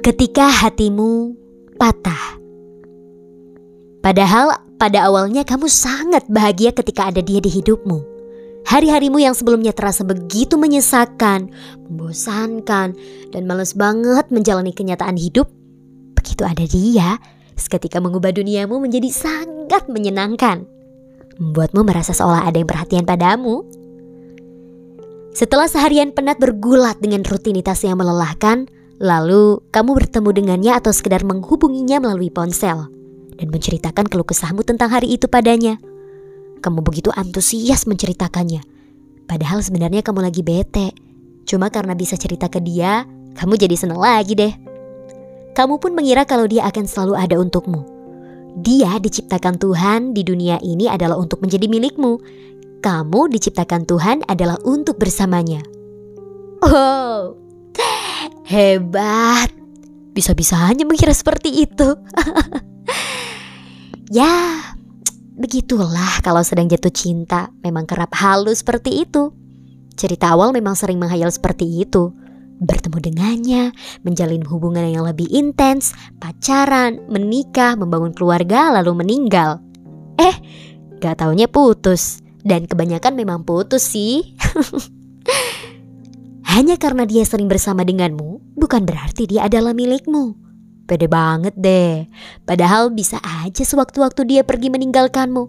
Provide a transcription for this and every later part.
ketika hatimu patah. Padahal pada awalnya kamu sangat bahagia ketika ada dia di hidupmu. Hari-harimu yang sebelumnya terasa begitu menyesakan, membosankan, dan males banget menjalani kenyataan hidup. Begitu ada dia, seketika mengubah duniamu menjadi sangat menyenangkan. Membuatmu merasa seolah ada yang perhatian padamu. Setelah seharian penat bergulat dengan rutinitas yang melelahkan, Lalu kamu bertemu dengannya atau sekedar menghubunginya melalui ponsel dan menceritakan keluh kesahmu tentang hari itu padanya. Kamu begitu antusias menceritakannya. Padahal sebenarnya kamu lagi bete. Cuma karena bisa cerita ke dia, kamu jadi senang lagi deh. Kamu pun mengira kalau dia akan selalu ada untukmu. Dia diciptakan Tuhan di dunia ini adalah untuk menjadi milikmu. Kamu diciptakan Tuhan adalah untuk bersamanya. Oh, Hebat. Bisa-bisanya mengira seperti itu. ya, begitulah kalau sedang jatuh cinta. Memang kerap halus seperti itu. Cerita awal memang sering menghayal seperti itu. Bertemu dengannya, menjalin hubungan yang lebih intens, pacaran, menikah, membangun keluarga, lalu meninggal. Eh, gak taunya putus. Dan kebanyakan memang putus sih. Hanya karena dia sering bersama denganmu, bukan berarti dia adalah milikmu. Pede banget deh. Padahal bisa aja sewaktu-waktu dia pergi meninggalkanmu.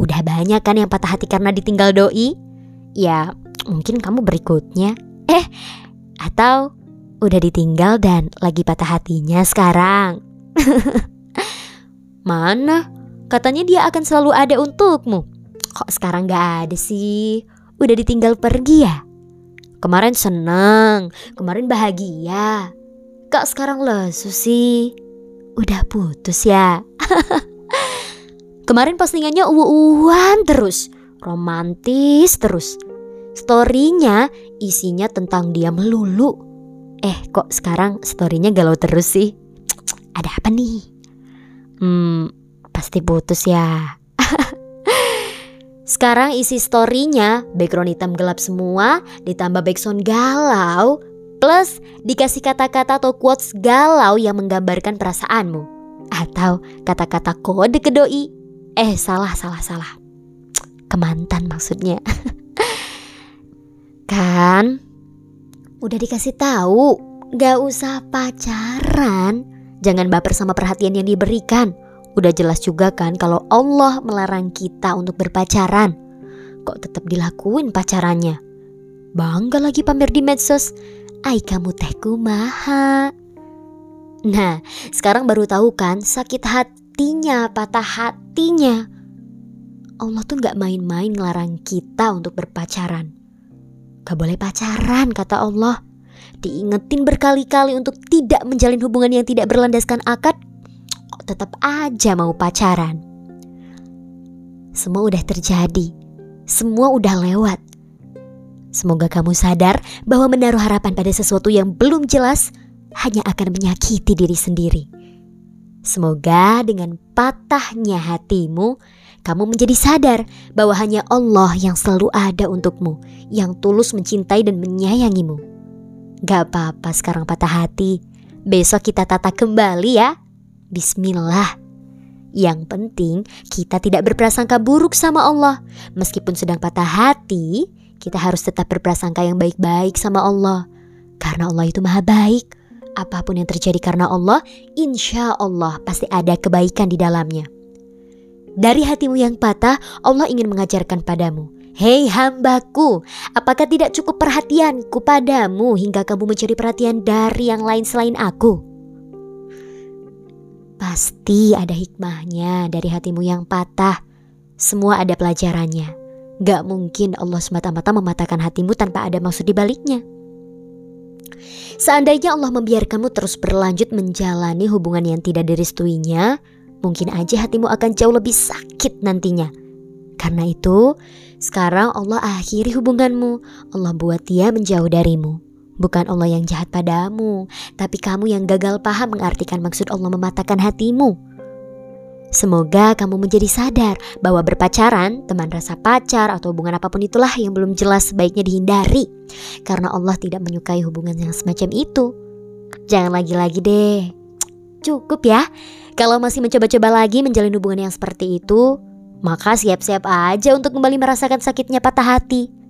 Udah banyak kan yang patah hati karena ditinggal doi? Ya, mungkin kamu berikutnya. Eh, atau udah ditinggal dan lagi patah hatinya sekarang. Mana? Katanya dia akan selalu ada untukmu. Kok sekarang gak ada sih? Udah ditinggal pergi ya? Kemarin seneng, kemarin bahagia. Kak sekarang lesu sih. Udah putus ya. kemarin postingannya uwu-uwan terus. Romantis terus. Storynya isinya tentang dia melulu. Eh kok sekarang storynya galau terus sih? Ada apa nih? Hmm, pasti putus ya. Sekarang isi storynya background hitam gelap semua ditambah background galau plus dikasih kata-kata atau quotes galau yang menggambarkan perasaanmu atau kata-kata kode ke doi. Eh salah salah salah. Kemantan maksudnya. kan udah dikasih tahu gak usah pacaran. Jangan baper sama perhatian yang diberikan. Udah jelas juga kan kalau Allah melarang kita untuk berpacaran. Kok tetap dilakuin pacarannya? Bangga lagi pamer di medsos. Ai kamu tehku maha. Nah, sekarang baru tahu kan sakit hatinya, patah hatinya. Allah tuh gak main-main ngelarang kita untuk berpacaran. Gak boleh pacaran kata Allah. Diingetin berkali-kali untuk tidak menjalin hubungan yang tidak berlandaskan akad tetap aja mau pacaran. Semua udah terjadi, semua udah lewat. Semoga kamu sadar bahwa menaruh harapan pada sesuatu yang belum jelas hanya akan menyakiti diri sendiri. Semoga dengan patahnya hatimu, kamu menjadi sadar bahwa hanya Allah yang selalu ada untukmu, yang tulus mencintai dan menyayangimu. Gak apa-apa sekarang patah hati, besok kita tata kembali ya. Bismillah. Yang penting kita tidak berprasangka buruk sama Allah. Meskipun sedang patah hati, kita harus tetap berprasangka yang baik-baik sama Allah. Karena Allah itu maha baik. Apa pun yang terjadi karena Allah, insya Allah pasti ada kebaikan di dalamnya. Dari hatimu yang patah, Allah ingin mengajarkan padamu. Hei hambaku, apakah tidak cukup perhatianku padamu hingga kamu mencari perhatian dari yang lain selain aku? Pasti ada hikmahnya dari hatimu yang patah. Semua ada pelajarannya. Gak mungkin Allah semata-mata mematahkan hatimu tanpa ada maksud di baliknya. Seandainya Allah membiarkanmu terus berlanjut menjalani hubungan yang tidak direstuinya, mungkin aja hatimu akan jauh lebih sakit nantinya. Karena itu, sekarang Allah akhiri hubunganmu. Allah buat dia menjauh darimu. Bukan Allah yang jahat padamu, tapi kamu yang gagal paham mengartikan maksud Allah mematahkan hatimu. Semoga kamu menjadi sadar bahwa berpacaran, teman rasa pacar, atau hubungan apa pun itulah yang belum jelas sebaiknya dihindari. Karena Allah tidak menyukai hubungan yang semacam itu. Jangan lagi-lagi deh. Cukup ya. Kalau masih mencoba-coba lagi menjalin hubungan yang seperti itu, maka siap-siap aja untuk kembali merasakan sakitnya patah hati.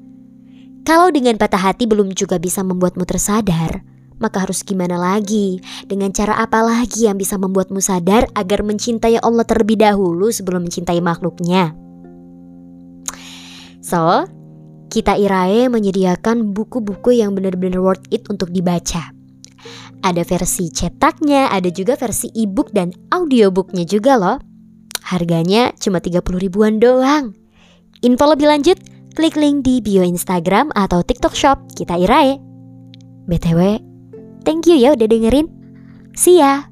Kalau dengan patah hati belum juga bisa membuatmu tersadar, maka harus gimana lagi? Dengan cara apa lagi yang bisa membuatmu sadar agar mencintai Allah terlebih dahulu sebelum mencintai makhluknya? So, kita Irae menyediakan buku-buku yang benar-benar worth it untuk dibaca. Ada versi cetaknya, ada juga versi e-book dan audiobooknya juga loh. Harganya cuma 30 ribuan doang. Info lebih lanjut, klik link di bio Instagram atau TikTok Shop kita Irae. BTW, thank you ya udah dengerin. See ya!